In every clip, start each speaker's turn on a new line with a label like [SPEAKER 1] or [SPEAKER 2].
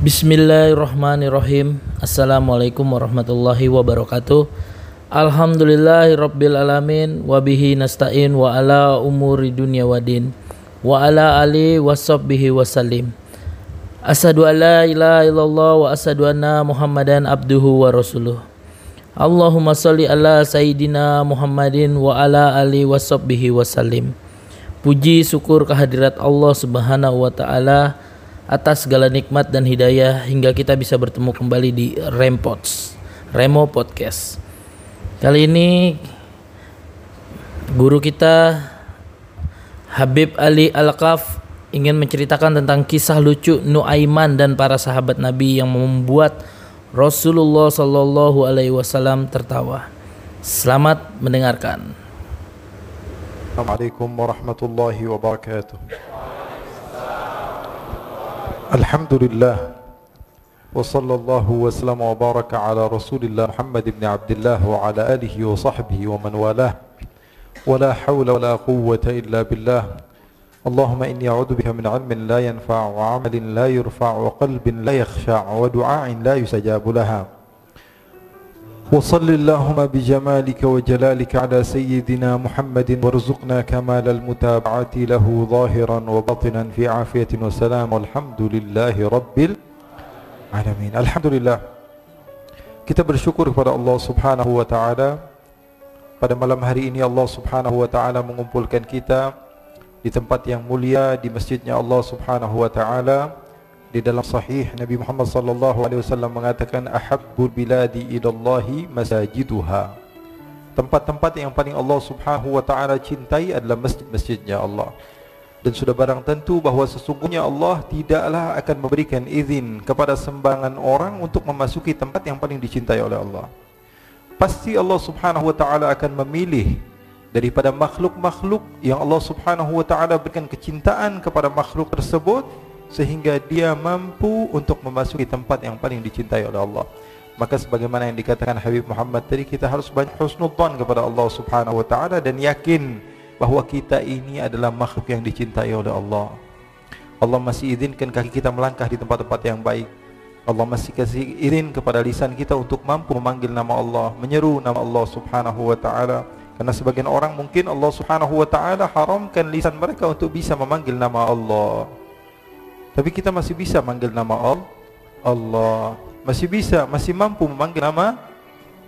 [SPEAKER 1] Bismillahirrahmanirrahim. Assalamualaikum warahmatullahi wabarakatuh. Alhamdulillahirabbil alamin Wabihi nasta'in wa ala umuri dunia wa din Wa ala ali wasabbihi wasallim Asadu an la ilaha illallah wa asadu anna muhammadan abduhu wa rasuluh. Allahumma salli ala sayyidina muhammadin wa ala ali wasabbihi wasallim Puji syukur kehadirat Allah subhanahu wa ta'ala atas segala nikmat dan hidayah hingga kita bisa bertemu kembali di Rempots, Remo Podcast. Kali ini guru kita Habib Ali Al-Qaf ingin menceritakan tentang kisah lucu Nuaiman dan para sahabat Nabi yang membuat Rasulullah Shallallahu Alaihi Wasallam tertawa. Selamat mendengarkan.
[SPEAKER 2] Assalamualaikum warahmatullahi wabarakatuh. الحمد لله وصلى الله وسلم وبارك على رسول الله محمد بن عبد الله وعلى آله وصحبه ومن والاه. ولا حول ولا قوة إلا بالله. اللهم إني أعوذ بك من علم لا ينفع وعمل لا يرفع وقلب لا يخشع ودعاء لا يستجاب لها. وصل اللهم بجمالك وجلالك على سيدنا محمد وارزقنا كمال المتابعة له ظاهرا وبطنا في عافية وسلام. والحمد لله رب العالمين. الحمد لله. كتاب الشكر kepada الله سبحانه وتعالى pada malam hari ini Allah subhanahu wa ta'ala mengumpulkan kita di tempat yang mulia di masjidnya Allah subhanahu wa ta'ala. Di dalam sahih Nabi Muhammad sallallahu alaihi wasallam mengatakan ahabbul biladi ilallahi masajiduha. Tempat-tempat yang paling Allah Subhanahu wa taala cintai adalah masjid-masjidnya Allah. Dan sudah barang tentu bahawa sesungguhnya Allah tidaklah akan memberikan izin kepada sembarangan orang untuk memasuki tempat yang paling dicintai oleh Allah. Pasti Allah Subhanahu wa taala akan memilih daripada makhluk-makhluk yang Allah Subhanahu wa taala berikan kecintaan kepada makhluk tersebut sehingga dia mampu untuk memasuki tempat yang paling dicintai oleh Allah. Maka sebagaimana yang dikatakan Habib Muhammad tadi kita harus banyak husnudzan kepada Allah Subhanahu wa taala dan yakin bahawa kita ini adalah makhluk yang dicintai oleh Allah. Allah masih izinkan kaki kita melangkah di tempat-tempat yang baik. Allah masih kasih izin kepada lisan kita untuk mampu memanggil nama Allah, menyeru nama Allah Subhanahu wa taala. Karena sebagian orang mungkin Allah Subhanahu wa taala haramkan lisan mereka untuk bisa memanggil nama Allah. Tapi kita masih bisa manggil nama Allah. Allah masih bisa, masih mampu memanggil nama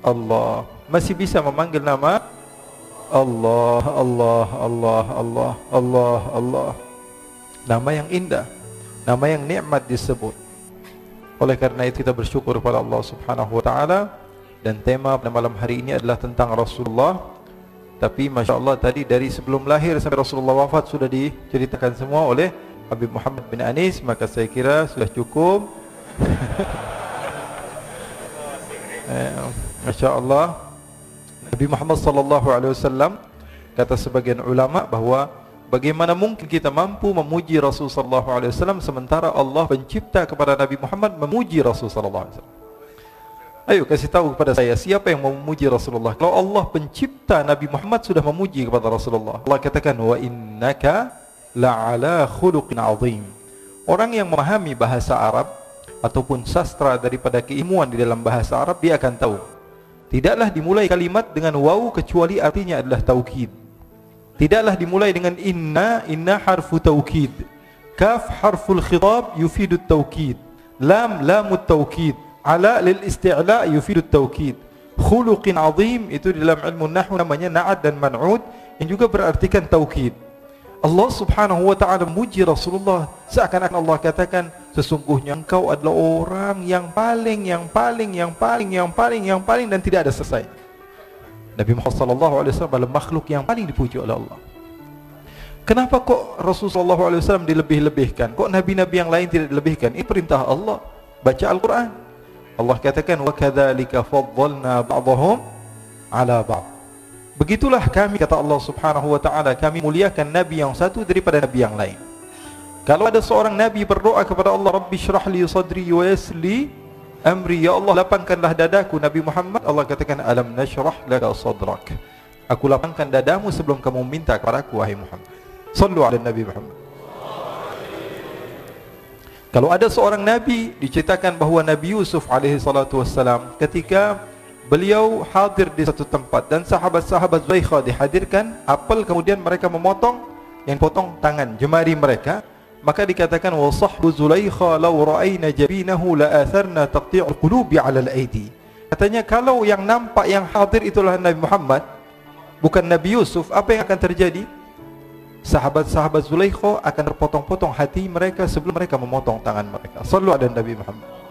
[SPEAKER 2] Allah. Masih bisa memanggil nama Allah, Allah, Allah, Allah, Allah, Allah. Nama yang indah, nama yang nikmat disebut. Oleh karena itu kita bersyukur kepada Allah Subhanahu wa taala dan tema pada malam hari ini adalah tentang Rasulullah. Tapi masya Allah tadi dari sebelum lahir sampai Rasulullah wafat sudah diceritakan semua oleh Habib Muhammad bin Anis maka saya kira sudah cukup. Eh, Masya Allah Nabi Muhammad sallallahu alaihi wasallam kata sebagian ulama bahawa bagaimana mungkin kita mampu memuji Rasul sallallahu alaihi wasallam sementara Allah pencipta kepada Nabi Muhammad memuji Rasul sallallahu alaihi wasallam? Ayo kasih tahu kepada saya siapa yang memuji Rasulullah? Kalau Allah pencipta Nabi Muhammad sudah memuji kepada Rasulullah. Allah katakan wa innaka la'ala khuluqin azim. Orang yang memahami bahasa Arab ataupun sastra daripada keilmuan di dalam bahasa Arab dia akan tahu. Tidaklah dimulai kalimat dengan waw kecuali artinya adalah taukid. Tidaklah dimulai dengan inna, inna harfu taukid. Kaf harful khitab yufidu taukid. Lam lamut taukid. Ala lil isti'la yufidu taukid. Khuluqin azim itu dalam ilmu nahwu namanya na'ad dan man'ud yang juga berartikan taukid. Allah subhanahu wa ta'ala memuji Rasulullah. Seakan-akan Allah katakan Sesungguhnya engkau adalah orang yang paling Yang paling, yang paling, yang paling, yang paling Dan tidak ada selesai. Nabi Muhammad wasallam adalah makhluk yang paling dipuji oleh Allah. Kenapa kok Rasulullah wasallam dilebih-lebihkan? Kok Nabi-Nabi yang lain tidak dilebihkan? Ini perintah Allah. Baca Al-Quran. Allah katakan kadhalika faddalna ba'dahum Ala ba'd Begitulah kami kata Allah Subhanahu wa taala kami muliakan nabi yang satu daripada nabi yang lain. Kalau ada seorang nabi berdoa kepada Allah Rabbi syrah li sadri wa yassli amri ya Allah lapangkanlah dadaku Nabi Muhammad Allah katakan alam nashrah laka sadrak. Aku lapangkan dadamu sebelum kamu minta kepada aku wahai Muhammad. Sallu ala Nabi Muhammad. Kalau ada seorang nabi diceritakan bahawa Nabi Yusuf alaihi salatu wassalam ketika beliau hadir di satu tempat dan sahabat-sahabat Zulaikha dihadirkan, apel kemudian mereka memotong yang potong tangan jemari mereka, maka dikatakan wa sahbu Zulaikha law ra'ayna jabinahu la atharna taqti'ul qulubi 'ala al-aidi. Katanya kalau yang nampak yang hadir itulah Nabi Muhammad, bukan Nabi Yusuf, apa yang akan terjadi? sahabat-sahabat Zulaikha akan terpotong-potong hati mereka sebelum mereka memotong tangan mereka. Sallu ada Nabi Muhammad.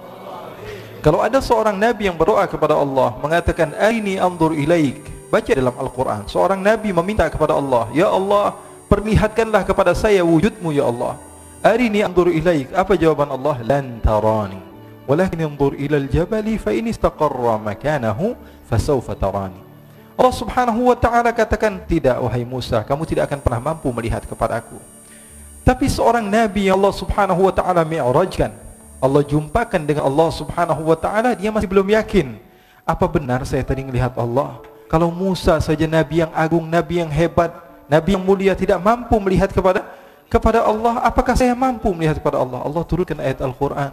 [SPEAKER 2] Kalau ada seorang nabi yang berdoa kepada Allah mengatakan aini anzur ilaik, baca dalam Al-Qur'an, seorang nabi meminta kepada Allah, ya Allah, perlihatkanlah kepada saya wujudmu ya Allah. Arini anzur ilaik. Apa jawaban Allah? Lan tarani. Walakin anzur ila al-jabali fa in istaqarra makanahu fasawfa tarani. Allah subhanahu wa ta'ala katakan Tidak wahai Musa Kamu tidak akan pernah mampu melihat kepada aku Tapi seorang Nabi yang Allah subhanahu wa ta'ala mi'rajkan Allah jumpakan dengan Allah subhanahu wa ta'ala Dia masih belum yakin Apa benar saya tadi melihat Allah Kalau Musa saja Nabi yang agung Nabi yang hebat Nabi yang mulia tidak mampu melihat kepada kepada Allah Apakah saya mampu melihat kepada Allah Allah turunkan ayat Al-Quran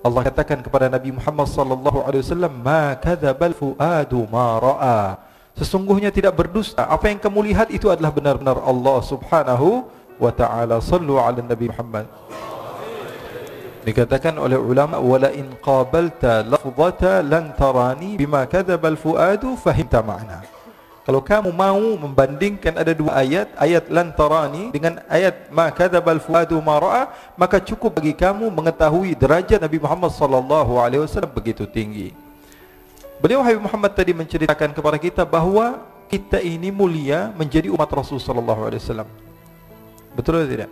[SPEAKER 2] Allah katakan kepada Nabi Muhammad sallallahu alaihi wasallam ma kadzabal fuadu ma ra'a Sesungguhnya tidak berdusta. Apa yang kamu lihat itu adalah benar-benar Allah Subhanahu wa taala. Sallu ala Nabi Muhammad. Dikatakan oleh ulama wala in qabalta lafzata lan tarani bima kadzaba al-fuadu fahimta ma'na. Kalau kamu mau membandingkan ada dua ayat, ayat lan tarani dengan ayat ma kadzaba al-fuadu ma ra'a, maka cukup bagi kamu mengetahui derajat Nabi Muhammad sallallahu alaihi wasallam begitu tinggi. Beliau Habib Muhammad tadi menceritakan kepada kita bahawa kita ini mulia menjadi umat Rasul sallallahu alaihi wasallam. Betul atau tidak?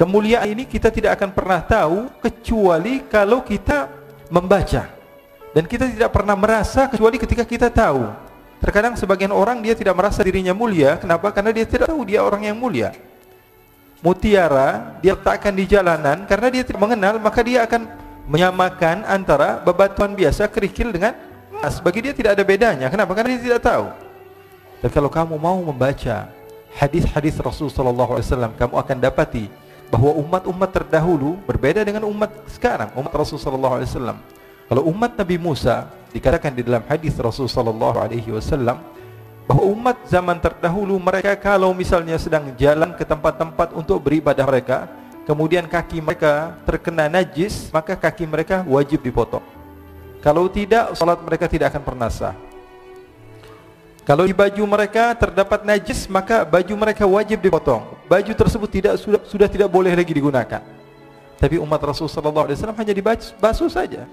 [SPEAKER 2] Kemuliaan ini kita tidak akan pernah tahu kecuali kalau kita membaca. Dan kita tidak pernah merasa kecuali ketika kita tahu. Terkadang sebagian orang dia tidak merasa dirinya mulia, kenapa? Karena dia tidak tahu dia orang yang mulia. Mutiara dia letakkan di jalanan karena dia tidak mengenal, maka dia akan menyamakan antara bebatuan biasa kerikil dengan emas. Bagi dia tidak ada bedanya. Kenapa? Karena dia tidak tahu. Dan kalau kamu mau membaca hadis-hadis Rasul sallallahu alaihi wasallam, kamu akan dapati bahwa umat-umat terdahulu berbeda dengan umat sekarang, umat Rasul sallallahu alaihi wasallam. Kalau umat Nabi Musa dikatakan di dalam hadis Rasul sallallahu alaihi wasallam bahwa umat zaman terdahulu mereka kalau misalnya sedang jalan ke tempat-tempat untuk beribadah mereka, kemudian kaki mereka terkena najis, maka kaki mereka wajib dipotong. Kalau tidak, salat mereka tidak akan pernah sah. Kalau di baju mereka terdapat najis, maka baju mereka wajib dipotong. Baju tersebut tidak sudah sudah tidak boleh lagi digunakan. Tapi umat Rasul sallallahu alaihi wasallam hanya dibasuh saja.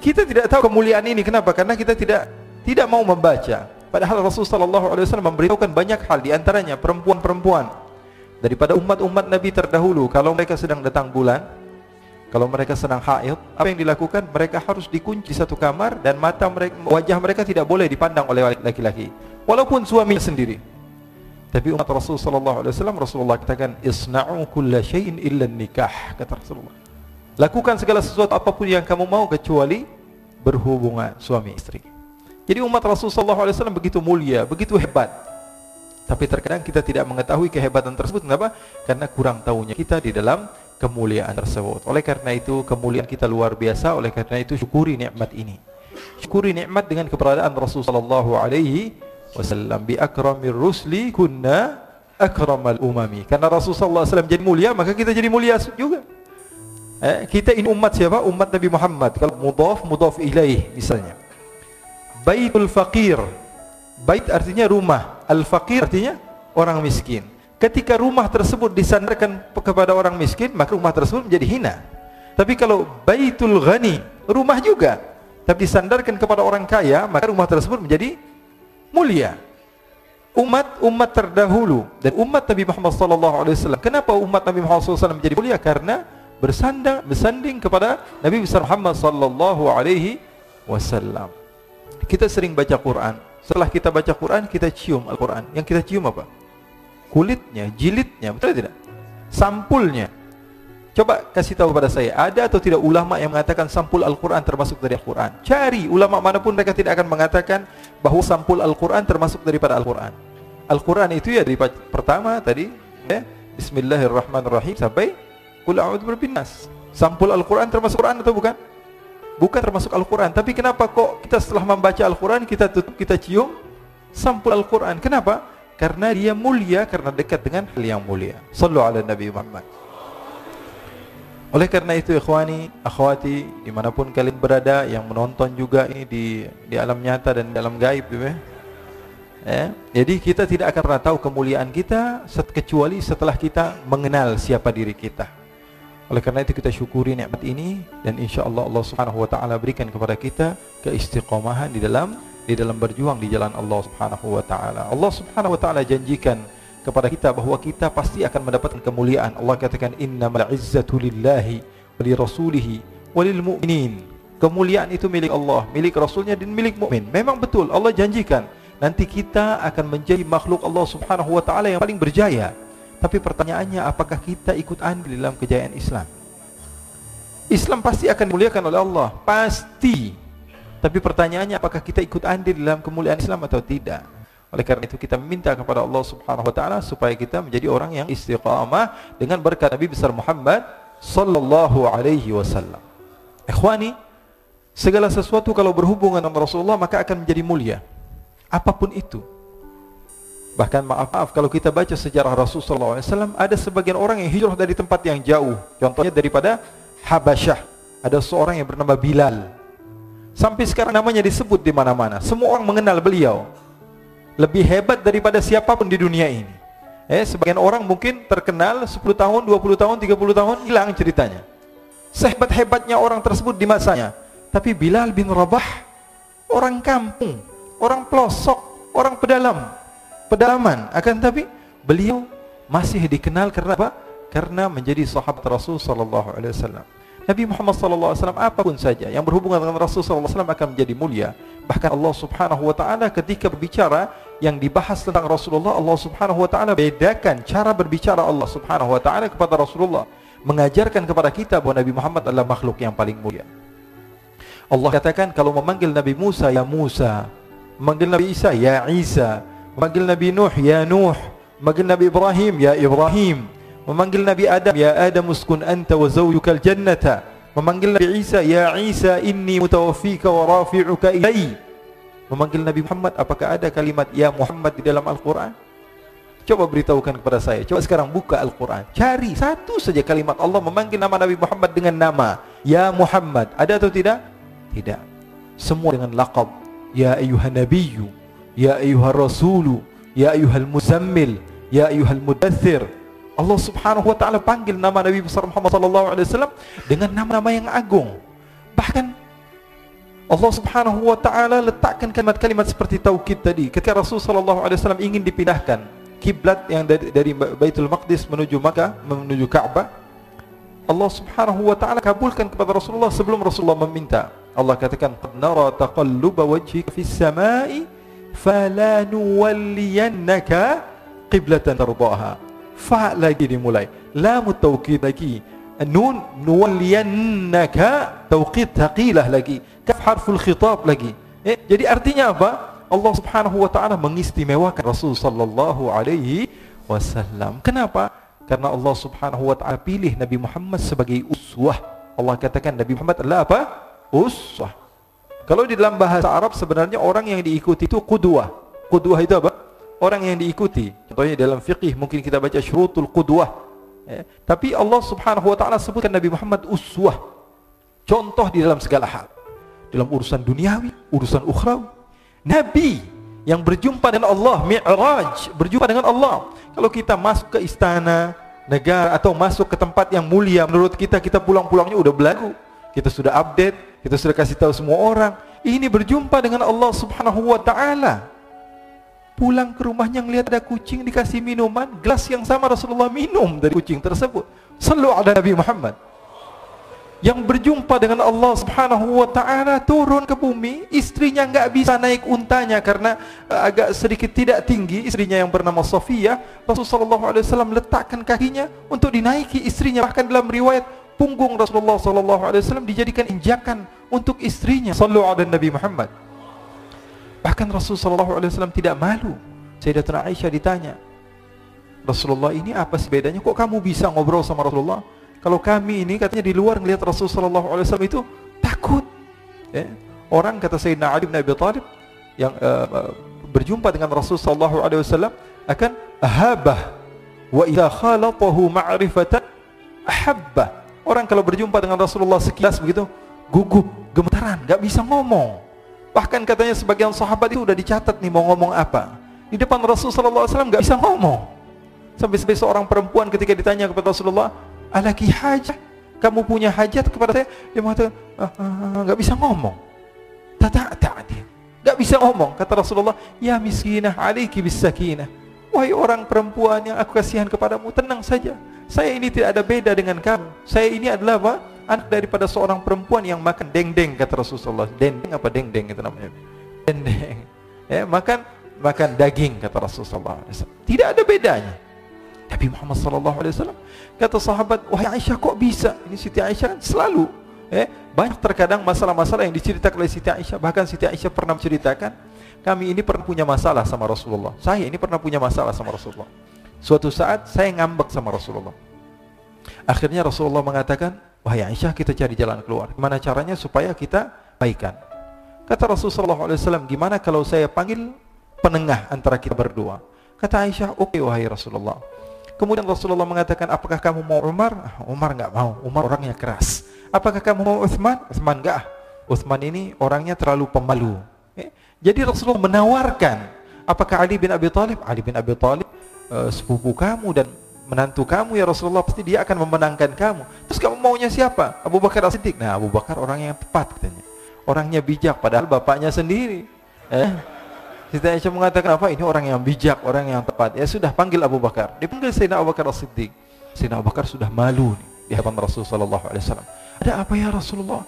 [SPEAKER 2] Kita tidak tahu kemuliaan ini kenapa? Karena kita tidak tidak mau membaca. Padahal Rasul sallallahu alaihi wasallam memberitahukan banyak hal di antaranya perempuan-perempuan daripada umat-umat Nabi terdahulu kalau mereka sedang datang bulan kalau mereka sedang haid apa yang dilakukan? Mereka harus dikunci di satu kamar dan mata mereka wajah mereka tidak boleh dipandang oleh laki-laki. Walaupun suami sendiri. Tapi umat Rasul sallallahu alaihi wasallam Rasulullah katakan isna'u kulla syai'in illa nikah kata Rasulullah. Lakukan segala sesuatu apa pun yang kamu mau kecuali berhubungan suami istri. Jadi umat Rasul sallallahu alaihi wasallam begitu mulia begitu hebat. Tapi terkadang kita tidak mengetahui kehebatan tersebut. Kenapa? Karena kurang tahunya kita di dalam kemuliaan tersebut. Oleh karena itu, kemuliaan kita luar biasa. Oleh karena itu, syukuri nikmat ini. Syukuri nikmat dengan keberadaan Rasulullah sallallahu alaihi wasallam bi akramir rusli kunna akramal umami. Karena Rasulullah sallallahu alaihi wasallam jadi mulia, maka kita jadi mulia juga. Eh, kita ini umat siapa? Umat Nabi Muhammad. Kalau mudhaf, mudhaf ilaih misalnya. Baitul faqir Bait artinya rumah, al-faqir artinya orang miskin. Ketika rumah tersebut disandarkan kepada orang miskin, maka rumah tersebut menjadi hina. Tapi kalau baitul ghani, rumah juga, tapi disandarkan kepada orang kaya, maka rumah tersebut menjadi mulia. Umat-umat terdahulu dan umat Nabi Muhammad wasallam. Kenapa umat Nabi Muhammad wasallam menjadi mulia? Karena bersandar bersanding kepada Nabi besar Muhammad sallallahu alaihi wasallam. Kita sering baca Quran, setelah kita baca Quran, kita cium Al-Quran. Yang kita cium apa? Kulitnya, jilidnya, betul tidak? Sampulnya. Coba kasih tahu kepada saya, ada atau tidak ulama yang mengatakan sampul Al-Quran termasuk dari Al-Quran? Cari ulama mana pun mereka tidak akan mengatakan bahawa sampul Al-Quran termasuk daripada Al-Quran. Al-Quran itu ya dari pertama tadi, ya, Bismillahirrahmanirrahim sampai Qul a'udzu birabbin nas. Sampul Al-Qur'an termasuk Quran atau bukan? Bukan termasuk Al-Qur'an, tapi kenapa kok kita setelah membaca Al-Qur'an kita tutup, kita cium sampul Al-Qur'an? Kenapa? Karena dia mulia karena dekat dengan hal yang mulia. Sallu ala Nabi Muhammad. Oleh karena itu ikhwani, akhwati, di mana pun kalian berada yang menonton juga ini di di alam nyata dan di alam gaib ya. Eh, jadi kita tidak akan pernah tahu kemuliaan kita kecuali setelah kita mengenal siapa diri kita. Oleh karena itu kita syukuri nikmat ini dan insya Allah Allah Subhanahu wa taala berikan kepada kita keistiqomahan di dalam di dalam berjuang di jalan Allah Subhanahu wa taala. Allah Subhanahu wa taala janjikan kepada kita bahwa kita pasti akan mendapatkan kemuliaan. Allah katakan innamal izzatu lillahi wa li lil mu'minin. Kemuliaan itu milik Allah, milik Rasulnya dan milik mukmin. Memang betul Allah janjikan nanti kita akan menjadi makhluk Allah Subhanahu wa taala yang paling berjaya. Tapi pertanyaannya apakah kita ikut andil dalam kejayaan Islam? Islam pasti akan dimuliakan oleh Allah, pasti. Tapi pertanyaannya apakah kita ikut andil dalam kemuliaan Islam atau tidak? Oleh karena itu kita minta kepada Allah Subhanahu wa taala supaya kita menjadi orang yang istiqamah dengan berkat Nabi besar Muhammad sallallahu alaihi wasallam. Ikhwani, segala sesuatu kalau berhubungan dengan Rasulullah maka akan menjadi mulia. Apapun itu. Bahkan maaf-maaf kalau kita baca sejarah Rasulullah SAW ada sebagian orang yang hijrah dari tempat yang jauh. Contohnya daripada Habasyah. Ada seorang yang bernama Bilal. Sampai sekarang namanya disebut di mana-mana. Semua orang mengenal beliau lebih hebat daripada siapa pun di dunia ini. Eh, sebagian orang mungkin terkenal 10 tahun, 20 tahun, 30 tahun hilang ceritanya. Sehebat-hebatnya orang tersebut di masanya. Tapi Bilal bin Rabah orang kampung, orang pelosok, orang pedalam, pedalaman. Akan tapi beliau masih dikenal karena apa? Karena menjadi sahabat Rasul sallallahu alaihi wasallam. Nabi Muhammad wasallam apa pun saja yang berhubungan dengan Rasul wasallam akan menjadi mulia. Bahkan Allah Subhanahu wa taala ketika berbicara yang dibahas tentang Rasulullah, Allah Subhanahu wa taala bedakan cara berbicara Allah Subhanahu wa taala kepada Rasulullah, mengajarkan kepada kita bahwa Nabi Muhammad adalah makhluk yang paling mulia. Allah katakan kalau memanggil Nabi Musa ya Musa, memanggil Nabi Isa ya Isa, memanggil Nabi Nuh ya Nuh, memanggil Nabi Ibrahim ya Ibrahim, memanggil Nabi Adam ya Adam uskun anta wa zawjukal jannata. Memanggil Nabi Isa ya Isa inni mutawaffika wa rafi'uka ilai. Memanggil Nabi Muhammad apakah ada kalimat ya Muhammad di dalam Al-Qur'an? Coba beritahukan kepada saya. Coba sekarang buka Al-Qur'an. Cari satu saja kalimat Allah memanggil nama Nabi Muhammad dengan nama. Ya Muhammad. Ada atau tidak? Tidak. Semua dengan laqab. Ya ayyuhan nabiyyu. Ya rasulu. Ya muzammil. Ya Allah Subhanahu wa taala panggil nama Nabi besar Muhammad sallallahu alaihi wasallam dengan nama-nama yang agung. Bahkan Allah Subhanahu wa taala letakkan kalimat-kalimat seperti tauhid tadi ketika Rasul sallallahu alaihi wasallam ingin dipindahkan kiblat yang dari, dari Baitul Maqdis menuju Makkah menuju Ka'bah Allah Subhanahu wa taala kabulkan kepada Rasulullah sebelum Rasulullah meminta. Allah katakan qad nara taqalluba wajhika fis samai fala nuwalliyannaka qiblatan tardaha fa lagi dimulai. Lam taukid lagi. Nun nuwalliyannaka tauqid thaqilah lagi. Kaf harful khitab lagi. Eh, jadi artinya apa? Allah Subhanahu wa taala mengistimewakan Rasul sallallahu alaihi wasallam. Kenapa? Karena Allah Subhanahu wa taala pilih Nabi Muhammad sebagai uswah. Allah katakan Nabi Muhammad adalah apa? Uswah. Kalau di dalam bahasa Arab sebenarnya orang yang diikuti itu qudwah qudwah itu apa orang yang diikuti. Contohnya dalam fikih mungkin kita baca syurutul qudwah. Ya. Tapi Allah Subhanahu wa taala sebutkan Nabi Muhammad uswah. Contoh di dalam segala hal. Dalam urusan duniawi, urusan ukhrawi. Nabi yang berjumpa dengan Allah, Mi'raj, berjumpa dengan Allah. Kalau kita masuk ke istana negara atau masuk ke tempat yang mulia menurut kita kita pulang-pulangnya udah belagu. Kita sudah update, kita sudah kasih tahu semua orang. Ini berjumpa dengan Allah Subhanahu wa taala pulang ke rumahnya ngelihat ada kucing dikasih minuman gelas yang sama Rasulullah minum dari kucing tersebut. Selalu ada Nabi Muhammad. Yang berjumpa dengan Allah Subhanahu wa taala turun ke bumi istrinya enggak bisa naik untanya karena uh, agak sedikit tidak tinggi istrinya yang bernama Sofia. Rasulullah SAW letakkan kakinya untuk dinaiki istrinya. Bahkan dalam riwayat punggung Rasulullah SAW dijadikan injakan untuk istrinya. Sallu ala Nabi Muhammad Bahkan Rasulullah SAW tidak malu. Sayyidatuna Aisyah ditanya, Rasulullah ini apa bedanya? Kok kamu bisa ngobrol sama Rasulullah? Kalau kami ini katanya di luar ngelihat Rasulullah SAW itu takut. Ya. Orang kata Sayyidina Ali bin Abi yang uh, berjumpa dengan Rasulullah SAW akan ahabah wa idza khalatahu ma'rifatan ahabbah. Orang kalau berjumpa dengan Rasulullah sekilas begitu gugup, gemetaran, nggak bisa ngomong. Bahkan katanya sebagian sahabat itu udah dicatat nih mau ngomong apa. Di depan Rasulullah SAW nggak bisa ngomong. Sampai-sampai seorang perempuan ketika ditanya kepada Rasulullah, alaki hajat, kamu punya hajat kepada saya? Dia mengatakan, ah, ah, ah, nggak bisa ngomong. Tata tak dia, nggak bisa ngomong. Kata Rasulullah, ya miskinah, aliki bis sakinah. Wahai orang perempuan yang aku kasihan kepadamu, tenang saja. Saya ini tidak ada beda dengan kamu. Saya ini adalah apa? Anak daripada seorang perempuan yang makan dendeng kata Rasulullah. Dendeng apa dendeng itu namanya? Dendeng. Ya, makan makan daging kata Rasulullah Tidak ada bedanya. Tapi Muhammad sallallahu alaihi wasallam kata sahabat, "Wahai Aisyah kok bisa?" Ini Siti Aisyah kan selalu eh banyak terkadang masalah-masalah yang diceritakan oleh Siti Aisyah, bahkan Siti Aisyah pernah menceritakan, "Kami ini pernah punya masalah sama Rasulullah. Saya ini pernah punya masalah sama Rasulullah." Suatu saat saya ngambek sama Rasulullah. Akhirnya Rasulullah mengatakan, Wahai Aisyah kita cari jalan keluar. Gimana caranya supaya kita baikan? Kata Rasulullah SAW, gimana kalau saya panggil penengah antara kita berdua? Kata Aisyah, oke okay, wahai Rasulullah. Kemudian Rasulullah mengatakan, apakah kamu mau Umar? Ah, Umar nggak mau, Umar orangnya keras. Apakah kamu mau Uthman? Uthman nggak. Uthman ini orangnya terlalu pemalu. Eh? Jadi Rasulullah menawarkan, apakah Ali bin Abi Thalib? Ali bin Abi Thalib uh, sepupu kamu dan menantu kamu ya Rasulullah pasti dia akan memenangkan kamu. Terus kamu maunya siapa? Abu Bakar As-Siddiq. Nah, Abu Bakar orang yang tepat katanya. Orangnya bijak padahal bapaknya sendiri. Eh? Siti Aisyah mengatakan apa? Ini orang yang bijak, orang yang tepat. Ya sudah panggil Abu Bakar. Dipanggil Sayyidina Abu Bakar As-Siddiq. Sayyidina Abu Bakar sudah malu nih di hadapan Rasulullah sallallahu alaihi wasallam. Ada apa ya Rasulullah?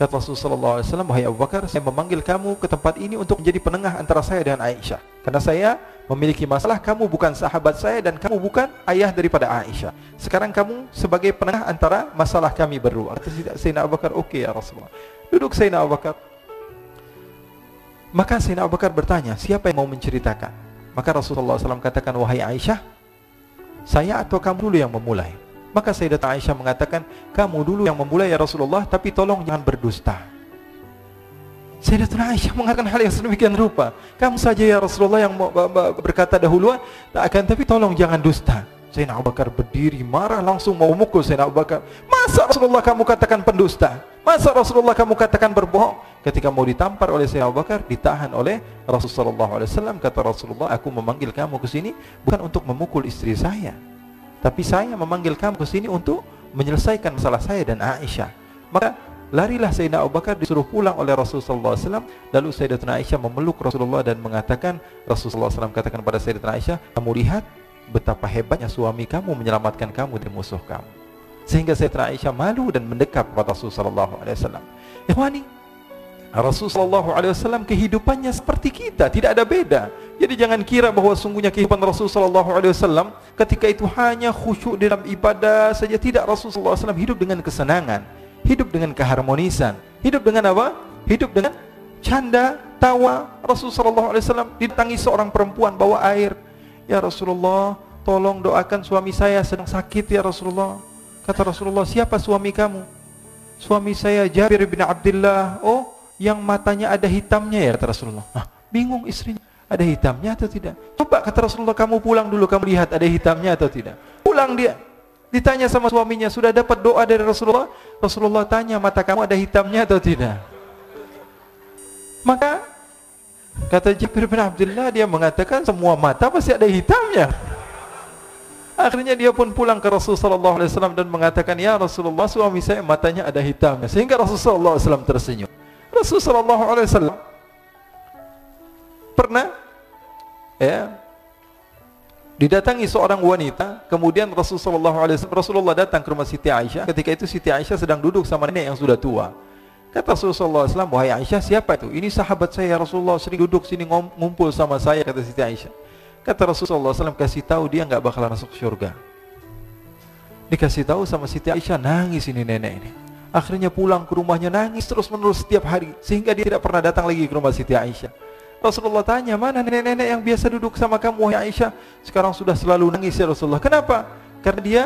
[SPEAKER 2] Kata Rasulullah SAW, Wahai Abu Bakar, saya memanggil kamu ke tempat ini untuk menjadi penengah antara saya dengan Aisyah. Karena saya memiliki masalah, kamu bukan sahabat saya dan kamu bukan ayah daripada Aisyah. Sekarang kamu sebagai penengah antara masalah kami berdua. Kata Sayyidina Abu Bakar, oke okay, ya Rasulullah. Duduk Sayyidina Abu Bakar. Maka Sayyidina Abu Bakar bertanya, siapa yang mau menceritakan? Maka Rasulullah SAW katakan, Wahai Aisyah, saya atau kamu dulu yang memulai? Maka Sayyidatuna Aisyah mengatakan, kamu dulu yang memulai ya Rasulullah, tapi tolong jangan berdusta. Sayyidatuna Aisyah mengatakan hal yang sedemikian rupa. Kamu saja ya Rasulullah yang berkata dahuluan, tak akan tapi tolong jangan dusta. Sayyidina Abu Bakar berdiri marah langsung mau memukul Sayyidina Abu Bakar. Masa Rasulullah kamu katakan pendusta? Masa Rasulullah kamu katakan berbohong? Ketika mau ditampar oleh Sayyidina Abu Bakar, ditahan oleh Rasulullah SAW. Kata Rasulullah, aku memanggil kamu ke sini bukan untuk memukul istri saya. Tapi saya memanggil kamu ke sini untuk menyelesaikan masalah saya dan Aisyah. Maka larilah Sayyidina Abu Bakar disuruh pulang oleh Rasulullah SAW. Lalu Sayyidatuna Aisyah memeluk Rasulullah dan mengatakan, Rasulullah SAW katakan pada Sayyidatuna Aisyah, kamu lihat betapa hebatnya suami kamu menyelamatkan kamu dari musuh kamu. Sehingga Sayyidatuna Aisyah malu dan mendekat kepada Rasulullah SAW. Ikhwani, Rasulullah SAW kehidupannya seperti kita, tidak ada beda. Jadi jangan kira bahwa sungguhnya kehidupan Rasulullah SAW ketika itu hanya khusyuk dalam ibadah saja. Tidak Rasulullah SAW hidup dengan kesenangan, hidup dengan keharmonisan, hidup dengan apa? Hidup dengan canda, tawa. Rasulullah SAW ditangi seorang perempuan bawa air. Ya Rasulullah, tolong doakan suami saya sedang sakit ya Rasulullah. Kata Rasulullah, siapa suami kamu? Suami saya Jabir bin Abdullah. Oh, yang matanya ada hitamnya ya kata Rasulullah. Hah, bingung istrinya. Ada hitamnya atau tidak? Coba kata Rasulullah kamu pulang dulu kamu lihat ada hitamnya atau tidak. Pulang dia. Ditanya sama suaminya, sudah dapat doa dari Rasulullah? Rasulullah tanya, mata kamu ada hitamnya atau tidak? Maka kata Jabir bin Abdullah dia mengatakan semua mata pasti ada hitamnya. Akhirnya dia pun pulang ke Rasulullah SAW dan mengatakan, Ya Rasulullah suami saya matanya ada hitamnya. Sehingga Rasulullah SAW tersenyum. Rasulullah SAW pernah ya didatangi seorang wanita kemudian Rasulullah SAW Rasulullah datang ke rumah Siti Aisyah. Ketika itu Siti Aisyah sedang duduk sama nenek yang sudah tua. Kata Rasulullah SAW wahai Aisyah siapa itu? Ini sahabat saya Rasulullah sering duduk sini ngumpul sama saya kata Siti Aisyah. Kata Rasulullah SAW kasih tahu dia nggak bakalan masuk surga. Dikasih tahu sama Siti Aisyah nangis ini nenek ini Akhirnya pulang ke rumahnya nangis terus menerus setiap hari sehingga dia tidak pernah datang lagi ke rumah Siti Aisyah. Rasulullah tanya, mana nenek-nenek yang biasa duduk sama kamu wahai Aisyah? Sekarang sudah selalu nangis ya Rasulullah. Kenapa? Karena dia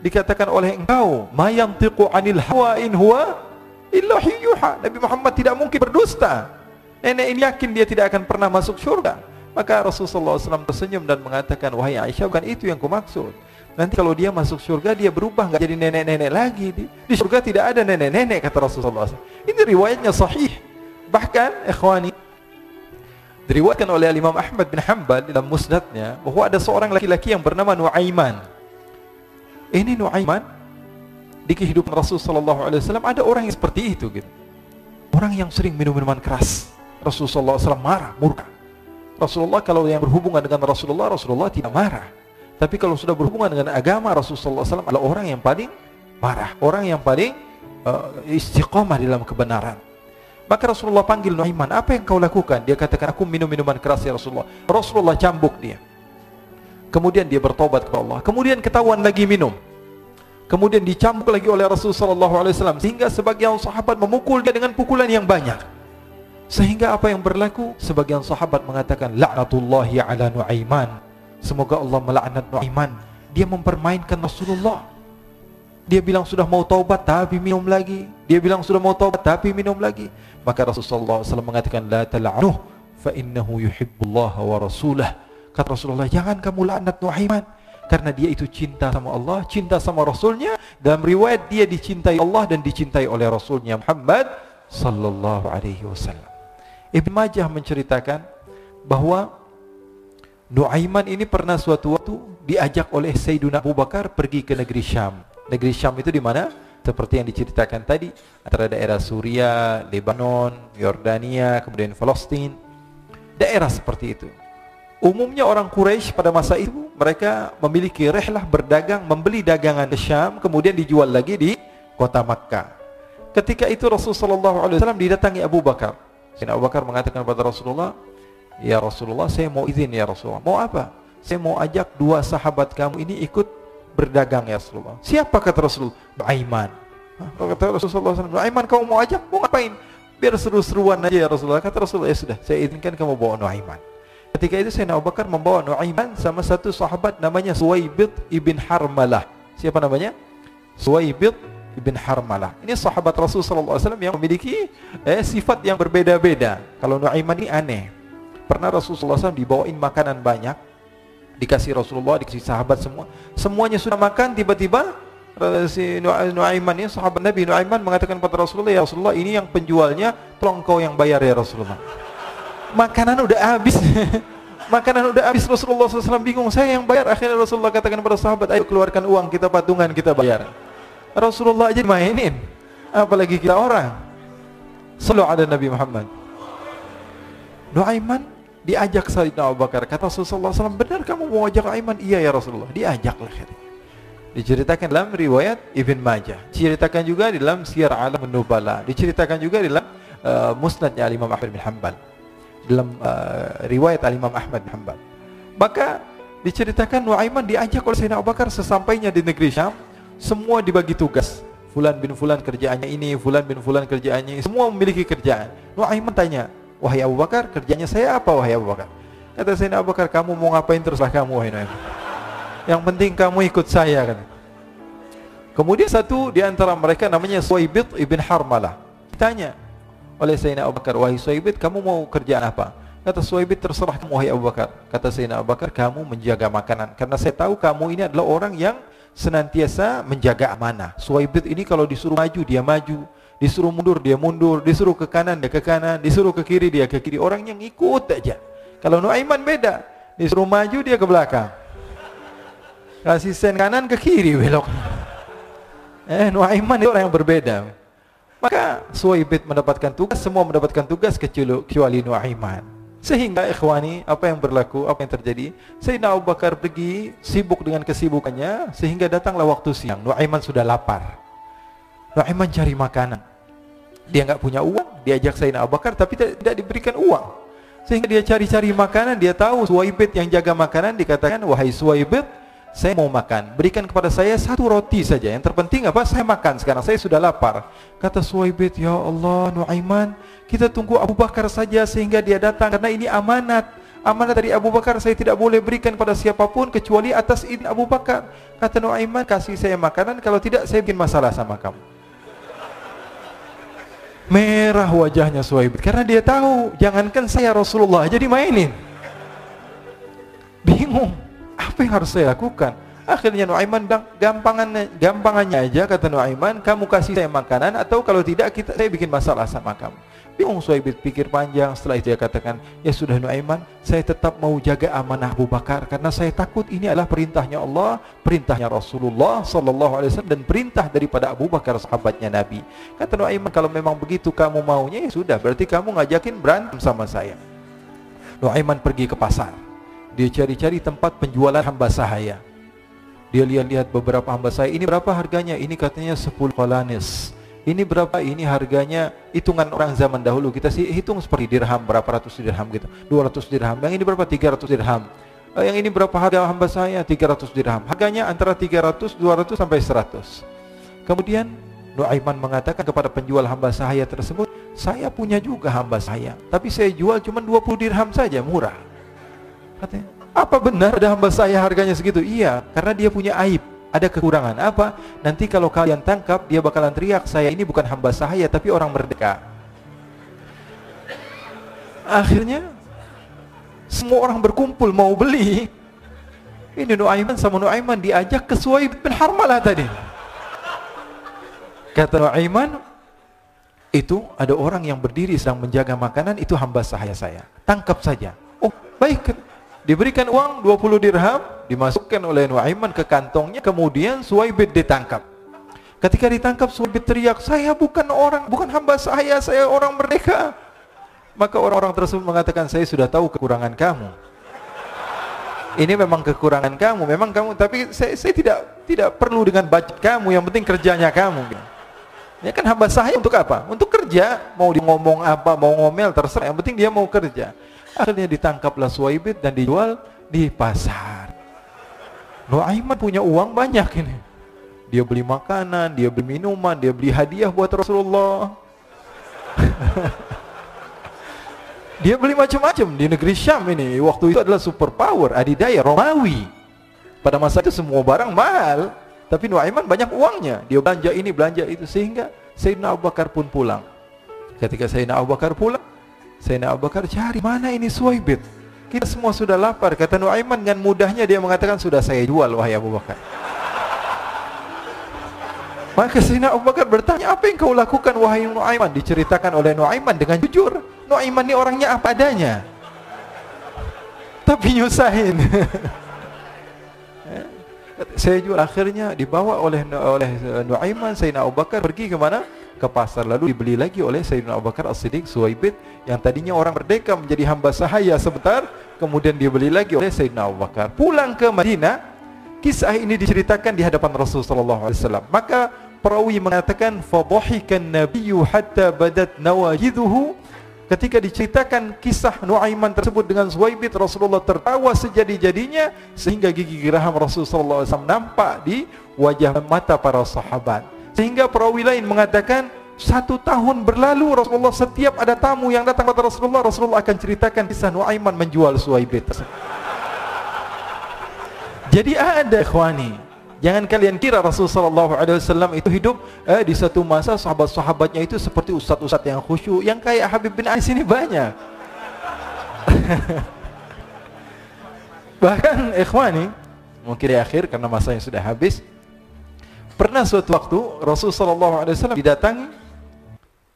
[SPEAKER 2] dikatakan oleh engkau, "Ma yantiqu 'anil hawa in huwa illa yuha." Nabi Muhammad tidak mungkin berdusta. Nenek ini yakin dia tidak akan pernah masuk surga. Maka Rasulullah SAW tersenyum dan mengatakan, Wahai Aisyah, bukan itu yang kumaksud. Nanti kalau dia masuk surga, dia berubah, nggak jadi nenek-nenek lagi. Di, di surga tidak ada nenek-nenek, kata Rasulullah. Ini riwayatnya sahih. Bahkan, ikhwani, diriwayatkan oleh Imam Ahmad bin Hanbal dalam musnadnya, bahwa ada seorang laki-laki yang bernama Nuaiman. Ini Nuaiman, di kehidupan Rasulullah SAW, ada orang yang seperti itu. gitu. Orang yang sering minum minuman keras Rasulullah SAW marah, murka. Rasulullah kalau yang berhubungan dengan Rasulullah, Rasulullah tidak marah. Tapi kalau sudah berhubungan dengan agama Rasulullah SAW adalah orang yang paling marah, orang yang paling uh, istiqomah dalam kebenaran. Maka Rasulullah panggil Nuaiman, apa yang kau lakukan? Dia katakan, aku minum minuman keras ya Rasulullah. Rasulullah cambuk dia. Kemudian dia bertobat kepada Allah. Kemudian ketahuan lagi minum. Kemudian dicambuk lagi oleh Rasulullah SAW. Sehingga sebagian sahabat memukul dia dengan pukulan yang banyak. Sehingga apa yang berlaku? Sebagian sahabat mengatakan La'natullahi ala Nu'aiman Semoga Allah melaknat Nu'aiman Dia mempermainkan Rasulullah. Dia bilang sudah mau taubat tapi minum lagi. Dia bilang sudah mau taubat tapi minum lagi. Maka Rasulullah SAW mengatakan La tala'anuh Fa innahu yuhibbullah wa rasulah. Kata Rasulullah Jangan kamu laknat Nu'aiman Karena dia itu cinta sama Allah Cinta sama Rasulnya. Dalam riwayat dia dicintai Allah Dan dicintai oleh Rasulnya Muhammad Sallallahu alaihi wasallam. Ibn Majah menceritakan bahwa Nuaiman ini pernah suatu waktu diajak oleh Sayyidina Abu Bakar pergi ke negeri Syam. Negeri Syam itu di mana? Seperti yang diceritakan tadi, antara daerah Suria, Lebanon, Yordania, kemudian Palestina. Daerah seperti itu. Umumnya orang Quraisy pada masa itu mereka memiliki rehlah berdagang, membeli dagangan ke Syam, kemudian dijual lagi di kota Makkah. Ketika itu Rasulullah SAW didatangi Abu Bakar Sayyidina Abu Bakar mengatakan kepada Rasulullah, "Ya Rasulullah, saya mau izin ya Rasulullah." Mau apa? Saya mau ajak dua sahabat kamu ini ikut berdagang ya Rasulullah. Siapa kata Rasulullah? Aiman. Kata Rasulullah SAW, Aiman kamu mau ajak? Mau ngapain? Biar seru-seruan aja ya Rasulullah. Kata Rasulullah, ya sudah, saya izinkan kamu bawa Nuaiman. Ketika itu Sayyidina Abu Bakar membawa Nuaiman sama satu sahabat namanya Suwaibid ibn Harmalah. Siapa namanya? Suwaibid ibn Harmalah. Ini sahabat Rasul alaihi wasallam yang memiliki eh, sifat yang berbeda-beda. Kalau Nuaiman ini aneh. Pernah Rasulullah SAW dibawain makanan banyak, dikasih Rasulullah, dikasih sahabat semua. Semuanya sudah makan, tiba-tiba eh, si Nuaiman ini sahabat Nabi Nuaiman mengatakan kepada Rasulullah, "Ya Rasulullah, ini yang penjualnya, tolong kau yang bayar ya Rasulullah." Makanan udah habis. Makanan udah habis Rasulullah SAW bingung Saya yang bayar Akhirnya Rasulullah katakan kepada sahabat Ayo keluarkan uang kita patungan kita bayar Rasulullah aja mainin apalagi kita orang selalu ada Nabi Muhammad Nuaiman diajak Sayyidina Abu Bakar. Kata Rasulullah SAW benar kamu mau ajak Aiman? Iya ya Rasulullah. Diajak lah diceritakan dalam riwayat Ibn Majah. Diceritakan juga di dalam Syiar Alam Nubala diceritakan juga di dalam uh, musnadnya Imam Ahmad bin Hanbal. Dalam uh, riwayat Imam Ahmad bin Hanbal. Maka diceritakan Nuaiman diajak oleh Sayyidina Abu Bakar sesampainya di negeri Syam. Semua dibagi tugas. Fulan bin Fulan kerjaannya ini, Fulan bin Fulan kerjaannya ini. Semua memiliki kerjaan. Nuaiman tanya, wahai Abu Bakar, kerjanya saya apa wahai Abu Bakar? Kata saya Abu Bakar, kamu mau ngapain teruslah kamu wahai Nuaiman. Yang penting kamu ikut saya kan. Kemudian satu di antara mereka namanya Suwaibid ibn Harmalah. Tanya oleh Sayyidina Abu Bakar, wahai Suwaibid, kamu mau kerjaan apa? Kata Suwaibid, terserah kamu wahai Abu Bakar. Kata Sayyidina Abu Bakar, kamu menjaga makanan. Karena saya tahu kamu ini adalah orang yang senantiasa menjaga amanah. Suwaibid ini kalau disuruh maju dia maju, disuruh mundur dia mundur, disuruh ke kanan dia ke kanan, disuruh ke kiri dia ke kiri. Orang yang ikut aja. Kalau Nuaiman beda, disuruh maju dia ke belakang. Kasih sen kanan ke kiri belok. Eh Nuaiman itu orang yang berbeda. Maka Suwaibid mendapatkan tugas, semua mendapatkan tugas kecuali Nuaiman. Sehingga ikhwani, apa yang berlaku, apa yang terjadi? Sayyidina Abu Bakar pergi sibuk dengan kesibukannya sehingga datanglah waktu siang. Nuaiman sudah lapar. Nuaiman cari makanan. Dia nggak punya uang, diajak Sayyidina Abu Bakar tapi tidak diberikan uang. Sehingga dia cari-cari makanan, dia tahu Suwaibid yang jaga makanan dikatakan, "Wahai Suwaibid, saya mau makan. Berikan kepada saya satu roti saja. Yang terpenting apa? Saya makan sekarang. Saya sudah lapar." Kata Suwaibid, "Ya Allah, Nuaiman, kita tunggu Abu Bakar saja sehingga dia datang karena ini amanat. Amanah dari Abu Bakar saya tidak boleh berikan pada siapa pun kecuali atas izin Abu Bakar. Kata Nuaiman, kasih saya makanan, kalau tidak saya bikin masalah sama kamu. Merah wajahnya Suhaib karena dia tahu, jangankan saya Rasulullah jadi mainin. Bingung, apa yang harus saya lakukan? Akhirnya Nuaiman bilang, gampangannya, gampangannya aja kata Nuaiman, kamu kasih saya makanan atau kalau tidak kita saya bikin masalah sama kamu. Bingung Suhaibit pikir panjang. Setelah dia katakan ya sudah Nuaiman saya tetap mau jaga amanah Abu Bakar karena saya takut ini adalah perintahnya Allah perintahnya Rasulullah Sallallahu Alaihi Wasallam dan perintah daripada Abu Bakar sahabatnya Nabi. Kata Nuaiman kalau memang begitu kamu maunya ya sudah berarti kamu ngajakin berantem sama saya. Nuaiman pergi ke pasar. Dia cari-cari tempat penjualan hamba sahaya. Dia lihat-lihat beberapa hamba saya ini berapa harganya? Ini katanya 10 kolanis ini berapa? Ini harganya hitungan orang zaman dahulu kita sih hitung seperti dirham berapa ratus dirham gitu. 200 dirham yang ini berapa? 300 dirham. Eh, yang ini berapa harga hamba saya? 300 dirham. Harganya antara 300 200 sampai 100 kemudian Nuaiman mengatakan kepada penjual hamba saya tersebut, saya punya juga hamba saya, tapi saya jual cuma 20 dirham saja, murah. Katanya, apa benar ada hamba saya harganya segitu? Iya, karena dia punya aib ada kekurangan apa? Nanti kalau kalian tangkap dia bakalan teriak saya ini bukan hamba sahaya tapi orang merdeka. Akhirnya semua orang berkumpul mau beli. Ini Nuaiman sama Nuaiman diajak ke Suwaib bin Harmalah tadi. Kata Nuaiman, itu ada orang yang berdiri sedang menjaga makanan itu hamba sahaya saya. Tangkap saja. Oh, baik. Diberikan uang 20 dirham, dimasukkan oleh Nuaiman ke kantongnya, kemudian Suwaibid ditangkap. Ketika ditangkap Suwaibid teriak, "Saya bukan orang, bukan hamba saya, saya orang merdeka." Maka orang-orang tersebut mengatakan, "Saya sudah tahu kekurangan kamu." Ini memang kekurangan kamu, memang kamu, tapi saya, saya tidak tidak perlu dengan budget kamu, yang penting kerjanya kamu. Ya kan hamba saya untuk apa? Untuk kerja, mau di ngomong apa, mau ngomel terserah, yang penting dia mau kerja. Akhirnya ditangkaplah Suwaibid dan dijual di pasar. Nuaiman punya uang banyak ini. Dia beli makanan, dia beli minuman, dia beli hadiah buat Rasulullah. dia beli macam-macam di negeri Syam ini. Waktu itu adalah super power, adidaya Romawi. Pada masa itu semua barang mahal, tapi Nuaiman banyak uangnya. Dia belanja ini, belanja itu sehingga Sayyidina Abu Bakar pun pulang. Ketika Sayyidina Abu Bakar pulang, Sayyidina Abu Bakar cari mana ini Suwaibit kita semua sudah lapar kata Nuaiman dengan mudahnya dia mengatakan sudah saya jual wahai Abu Bakar. Maka Sayyidina Abu Bakar bertanya apa yang kau lakukan wahai Nuaiman? Diceritakan oleh Nuaiman dengan jujur Nuaiman ini orangnya apa adanya. Tapi nyusahin. Saya jual akhirnya dibawa oleh oleh Nuaiman Sayyidina Abu Bakar pergi ke mana ke pasar lalu dibeli lagi oleh Sayyidina Abu Bakar As-Siddiq Suwaibid yang tadinya orang merdeka menjadi hamba sahaya sebentar kemudian dibeli lagi oleh Sayyidina Abu Bakar. Pulang ke Madinah kisah ini diceritakan di hadapan Rasul sallallahu alaihi wasallam. Maka perawi mengatakan fadhahikan nabiyyu hatta badat nawajiduhu Ketika diceritakan kisah Nuaiman tersebut dengan Suwaibid Rasulullah tertawa sejadi-jadinya sehingga gigi geraham Rasulullah SAW nampak di wajah mata para sahabat. Sehingga perawi lain mengatakan satu tahun berlalu Rasulullah setiap ada tamu yang datang kepada Rasulullah Rasulullah akan ceritakan kisah Nuaiman menjual Suwaibit jadi ada ikhwani. Jangan kalian kira Rasulullah SAW itu hidup eh, di satu masa sahabat-sahabatnya itu seperti ustaz-ustaz yang khusyuk yang kayak Habib bin Ais ini banyak. Bahkan ikhwani mungkin di akhir karena masanya sudah habis Pernah suatu waktu Rasul sallallahu alaihi wasallam didatangi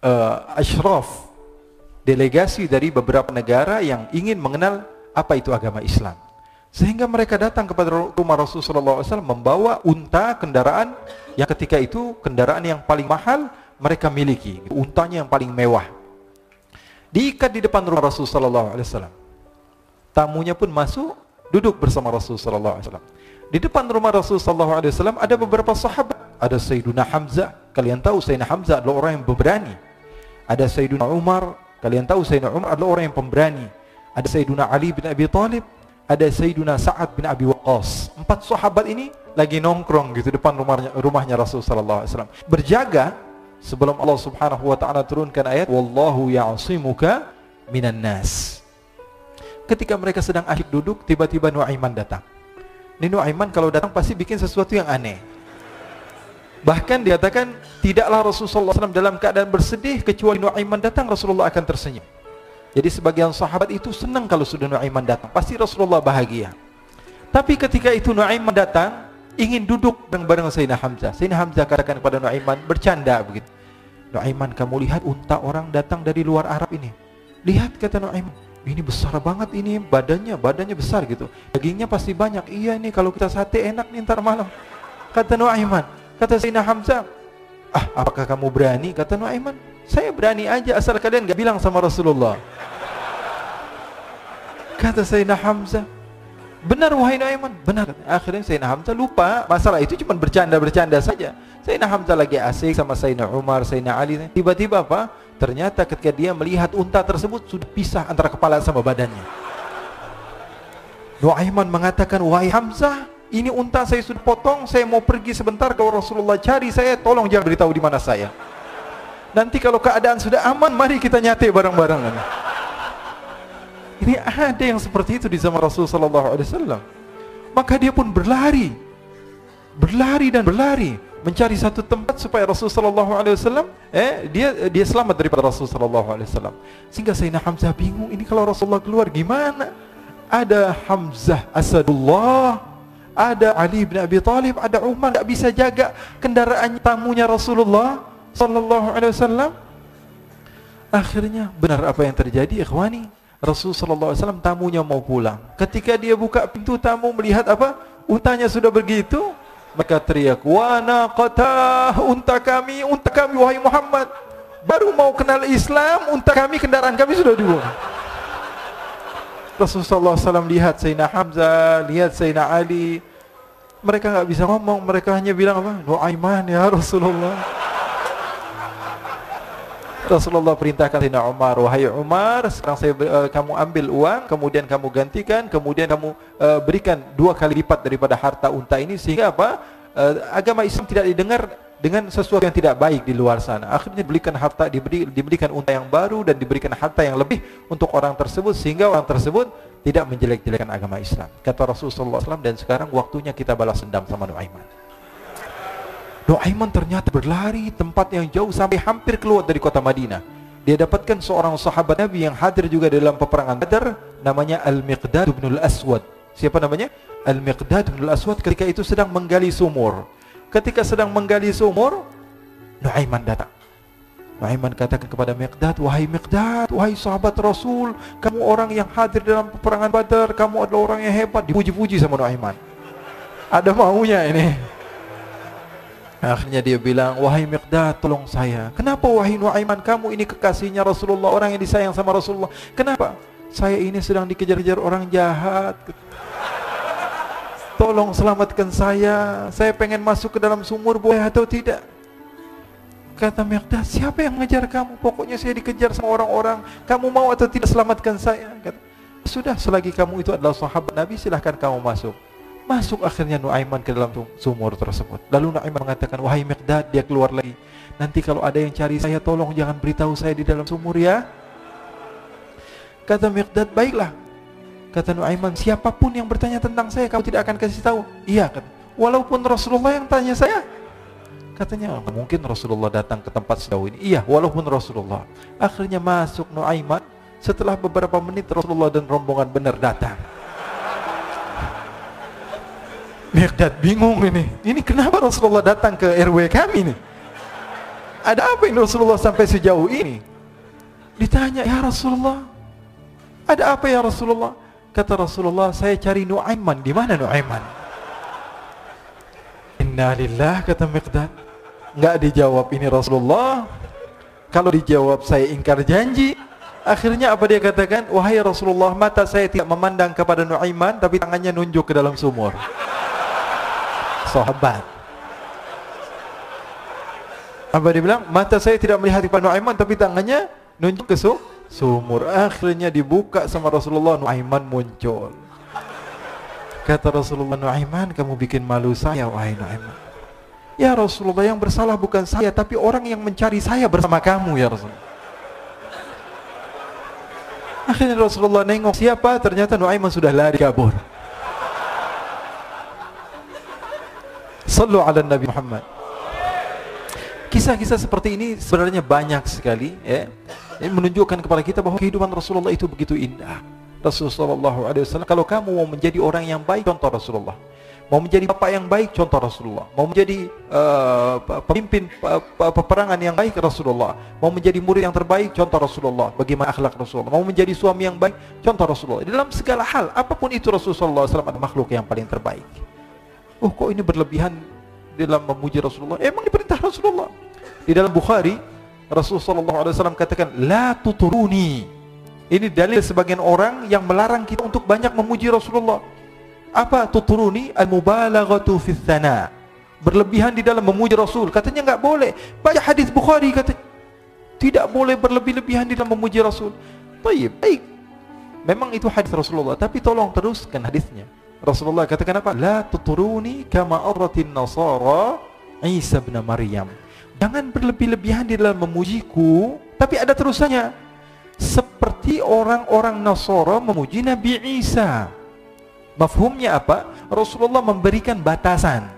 [SPEAKER 2] uh, asyraf delegasi dari beberapa negara yang ingin mengenal apa itu agama Islam. Sehingga mereka datang kepada rumah Rasul sallallahu alaihi wasallam membawa unta kendaraan yang ketika itu kendaraan yang paling mahal mereka miliki, untanya yang paling mewah. Diikat di depan rumah Rasul sallallahu alaihi wasallam. Tamunya pun masuk duduk bersama Rasul sallallahu alaihi wasallam. Di depan rumah Rasul sallallahu alaihi wasallam ada beberapa sahabat. Ada Sayyiduna Hamzah. Kalian tahu Sayyidina Hamzah adalah orang yang pemberani. Ada Sayyiduna Umar. Kalian tahu Sayyidina Umar adalah orang yang pemberani. Ada Sayyiduna Ali bin Abi Talib. Ada Sayyiduna Sa'ad bin Abi Waqqas. Empat sahabat ini lagi nongkrong gitu depan rumahnya, rumahnya Rasul sallallahu alaihi wasallam. Berjaga sebelum Allah Subhanahu wa taala turunkan ayat wallahu ya'simuka minan nas. Ketika mereka sedang asyik duduk, tiba-tiba Nuaiman datang. Ini Nuaiman kalau datang pasti bikin sesuatu yang aneh. Bahkan dikatakan tidaklah Rasulullah SAW dalam keadaan bersedih kecuali Nuaiman datang Rasulullah akan tersenyum. Jadi sebagian sahabat itu senang kalau sudah Nuaiman datang, pasti Rasulullah bahagia. Tapi ketika itu Nuaiman datang, ingin duduk bareng-bareng Sayyidina Hamzah. Sayyidina Hamzah katakan kepada Nuaiman bercanda begitu. Nuaiman kamu lihat unta orang datang dari luar Arab ini. Lihat kata Nuaiman, ini besar banget ini badannya, badannya besar gitu. Dagingnya pasti banyak. Iya ini kalau kita sate enak nih ntar malam. Kata Nuaiman, Kata Sayyidina Hamzah, ah apakah kamu berani? Kata Nuaiman, saya berani aja asal kalian gak bilang sama Rasulullah. Kata Sayyidina Hamzah, benar wahai Nuaiman, benar. Akhirnya Sayyidina Hamzah lupa masalah itu cuma bercanda-bercanda saja. Sayyidina Hamzah lagi asik sama Sayyidina Umar, Sayyidina Ali. Tiba-tiba apa? Ternyata ketika dia melihat unta tersebut sudah pisah antara kepala sama badannya. Nuaiman mengatakan, wahai Hamzah, ini unta saya sudah potong, saya mau pergi sebentar kalau Rasulullah cari saya, tolong jangan beritahu di mana saya. Nanti kalau keadaan sudah aman, mari kita nyate bareng-bareng. Ini ada yang seperti itu di zaman Rasulullah SAW. Maka dia pun berlari, berlari dan berlari mencari satu tempat supaya Rasulullah SAW eh dia dia selamat daripada Rasulullah SAW. Sehingga Sayyidina Hamzah bingung ini kalau Rasulullah keluar gimana? Ada Hamzah Asadullah ada Ali bin Abi Thalib, ada Umar tak bisa jaga kendaraan tamunya Rasulullah sallallahu alaihi wasallam. Akhirnya benar apa yang terjadi ikhwani? Rasul sallallahu alaihi wasallam tamunya mau pulang. Ketika dia buka pintu tamu melihat apa? Untanya sudah begitu, maka teriak, "Wa naqatah unta kami, unta kami wahai Muhammad." Baru mau kenal Islam, unta kami, kendaraan kami sudah dibuang. Rasulullah SAW lihat Sayyidina Hamzah, lihat Sayyidina Ali. Mereka nggak bisa ngomong, mereka hanya bilang apa? Nuaiman ya Rasulullah. Rasulullah perintahkan Sayyidina Umar, wahai Umar, sekarang saya uh, kamu ambil uang, kemudian kamu gantikan, kemudian kamu uh, berikan dua kali lipat daripada harta unta ini sehingga apa? Uh, agama Islam tidak didengar dengan sesuatu yang tidak baik di luar sana. Akhirnya diberikan harta, diberi, diberikan unta yang baru dan diberikan harta yang lebih untuk orang tersebut sehingga orang tersebut tidak menjelek-jelekan agama Islam. Kata Rasulullah SAW dan sekarang waktunya kita balas dendam sama Nuaiman. Nuaiman ternyata berlari tempat yang jauh sampai hampir keluar dari kota Madinah. Dia dapatkan seorang sahabat Nabi yang hadir juga dalam peperangan Badar namanya Al-Miqdad bin Al-Aswad. Siapa namanya? Al-Miqdad bin Al-Aswad ketika itu sedang menggali sumur ketika sedang menggali sumur Nuaiman datang Nuaiman katakan kepada Miqdad wahai Miqdad wahai sahabat Rasul kamu orang yang hadir dalam peperangan Badar kamu adalah orang yang hebat dipuji-puji sama Nuaiman ada maunya ini akhirnya dia bilang wahai Miqdad tolong saya kenapa wahai Nuaiman kamu ini kekasihnya Rasulullah orang yang disayang sama Rasulullah kenapa saya ini sedang dikejar-kejar orang jahat Tolong selamatkan saya. Saya pengen masuk ke dalam sumur boleh atau tidak? Kata Miqdad, siapa yang mengejar kamu? Pokoknya saya dikejar sama orang-orang. Kamu mau atau tidak selamatkan saya? Kata, sudah selagi kamu itu adalah sahabat Nabi silahkan kamu masuk. Masuk akhirnya Nuaiman ke dalam sumur tersebut. Lalu Nuaiman mengatakan, wahai Miqdad, dia keluar lagi. Nanti kalau ada yang cari saya, tolong jangan beritahu saya di dalam sumur ya. Kata Miqdad, baiklah. Kata Nuaiman, siapa pun yang bertanya tentang saya, kamu tidak akan kasih tahu. Iya, kata. Walaupun Rasulullah yang tanya saya, katanya mungkin Rasulullah datang ke tempat sejauh ini. Iya, walaupun Rasulullah. Akhirnya masuk Nuaiman. Setelah beberapa menit Rasulullah dan rombongan benar datang. Miqdad bingung ini. Ini kenapa Rasulullah datang ke RW kami nih? Ada apa ini Rasulullah sampai sejauh ini? Ditanya, ya Rasulullah, ada apa ya Rasulullah? Kata Rasulullah, saya cari Nuaiman. Di mana Nuaiman? Innalillah kata Miqdad. Enggak dijawab ini Rasulullah. Kalau dijawab saya ingkar janji. Akhirnya apa dia katakan? Wahai Rasulullah, mata saya tidak memandang kepada Nuaiman tapi tangannya nunjuk ke dalam sumur. Sahabat. Apa dia bilang? Mata saya tidak melihat kepada Nuaiman tapi tangannya nunjuk ke sumur. Akhirnya dibuka sama Rasulullah, Nuaiman muncul. Kata Rasulullah, Nuaiman kamu bikin malu saya, wahai Nuaiman. Ya Rasulullah, yang bersalah bukan saya, tapi orang yang mencari saya bersama kamu ya Rasulullah. Akhirnya Rasulullah nengok siapa? Ternyata Nuaiman sudah lari kabur. Sallu ala Nabi Muhammad. Kisah-kisah seperti ini sebenarnya banyak sekali ya. Ini menunjukkan kepada kita bahwa kehidupan Rasulullah itu begitu indah. Rasulullah SAW kalau kamu mau menjadi orang yang baik contoh Rasulullah. Mau menjadi bapak yang baik contoh Rasulullah. Mau menjadi uh, pemimpin uh, peperangan yang baik Rasulullah. Mau menjadi murid yang terbaik contoh Rasulullah. Bagaimana akhlak Rasulullah? Mau menjadi suami yang baik contoh Rasulullah. Dalam segala hal apa pun itu Rasulullah SAW adalah makhluk yang paling terbaik oh kok ini berlebihan dalam memuji Rasulullah emang diperintah Rasulullah di dalam Bukhari Rasulullah SAW katakan la tuturuni ini dalil sebagian orang yang melarang kita untuk banyak memuji Rasulullah. Apa tuturuni al-mubalaghatu fi tsana. Berlebihan di dalam memuji Rasul. Katanya enggak boleh. Baca hadis Bukhari kata tidak boleh berlebih-lebihan di dalam memuji Rasul. Baik, baik. Memang itu hadis Rasulullah, tapi tolong teruskan hadisnya. Rasulullah katakan apa? La tuturuni kama arratin nasara Isa bin Maryam. Jangan berlebih-lebihan di dalam memujiku, tapi ada terusannya seperti orang-orang Nasara memuji Nabi Isa. Mafhumnya apa? Rasulullah memberikan batasan.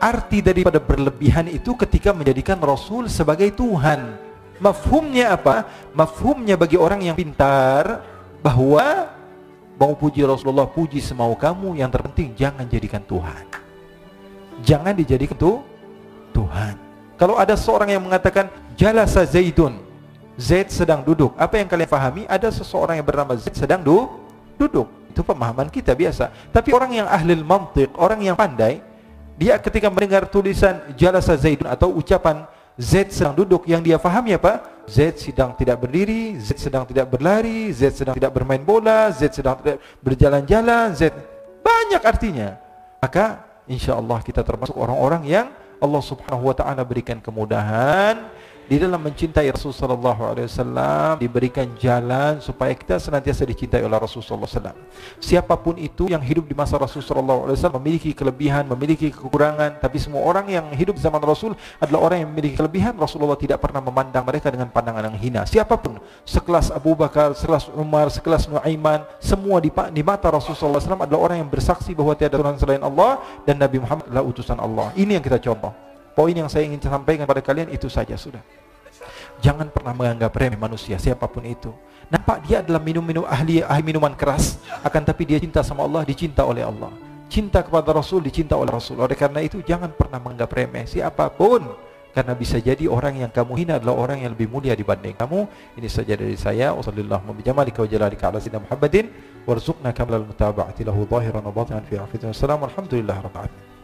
[SPEAKER 2] Arti daripada berlebihan itu ketika menjadikan Rasul sebagai Tuhan. Mafhumnya apa? Mafhumnya bagi orang yang pintar bahwa mau puji Rasulullah puji semau kamu yang terpenting jangan jadikan Tuhan. Jangan dijadikan tuh Tuhan. Kalau ada seorang yang mengatakan jalasa Zaidun Z sedang duduk. Apa yang kalian pahami? Ada seseorang yang bernama Z sedang du duduk. Itu pemahaman kita biasa. Tapi orang yang ahli mantik, orang yang pandai, dia ketika mendengar tulisan jalasa Zaidun atau ucapan Z sedang duduk yang dia fahami apa? Z sedang tidak berdiri, Z sedang tidak berlari, Z sedang tidak bermain bola, Z sedang tidak berjalan-jalan, Z banyak artinya. Maka insya Allah kita termasuk orang-orang yang Allah Subhanahu wa taala berikan kemudahan di dalam mencintai Rasul sallallahu alaihi wasallam diberikan jalan supaya kita senantiasa dicintai oleh Rasul sallallahu alaihi wasallam. Siapa pun itu yang hidup di masa Rasul sallallahu alaihi wasallam memiliki kelebihan, memiliki kekurangan, tapi semua orang yang hidup zaman Rasul adalah orang yang memiliki kelebihan. Rasulullah tidak pernah memandang mereka dengan pandangan yang hina. Siapa pun, sekelas Abu Bakar, sekelas Umar, sekelas Nuaiman, semua di, di mata Rasul sallallahu alaihi wasallam adalah orang yang bersaksi bahwa tiada Tuhan selain Allah dan Nabi Muhammad adalah utusan Allah. Ini yang kita contoh. Poin yang saya ingin sampaikan pada kalian itu saja sudah. Jangan pernah menganggap remeh manusia siapa pun itu. Nampak dia adalah minum-minum ahli ahli minuman keras, akan tapi dia cinta sama Allah, dicinta oleh Allah. Cinta kepada Rasul, dicinta oleh Rasul. Oleh karena itu jangan pernah menganggap remeh siapa pun. Karena bisa jadi orang yang kamu hina adalah orang yang lebih mulia dibanding kamu. Ini saja dari saya. Wassalamualaikum warahmatullahi wabarakatuh. Muhammadin warzuqna kamlal mutaba'ati lahu zahiran wa batinan fi afiyatin. Wassalamualaikum warahmatullahi wabarakatuh.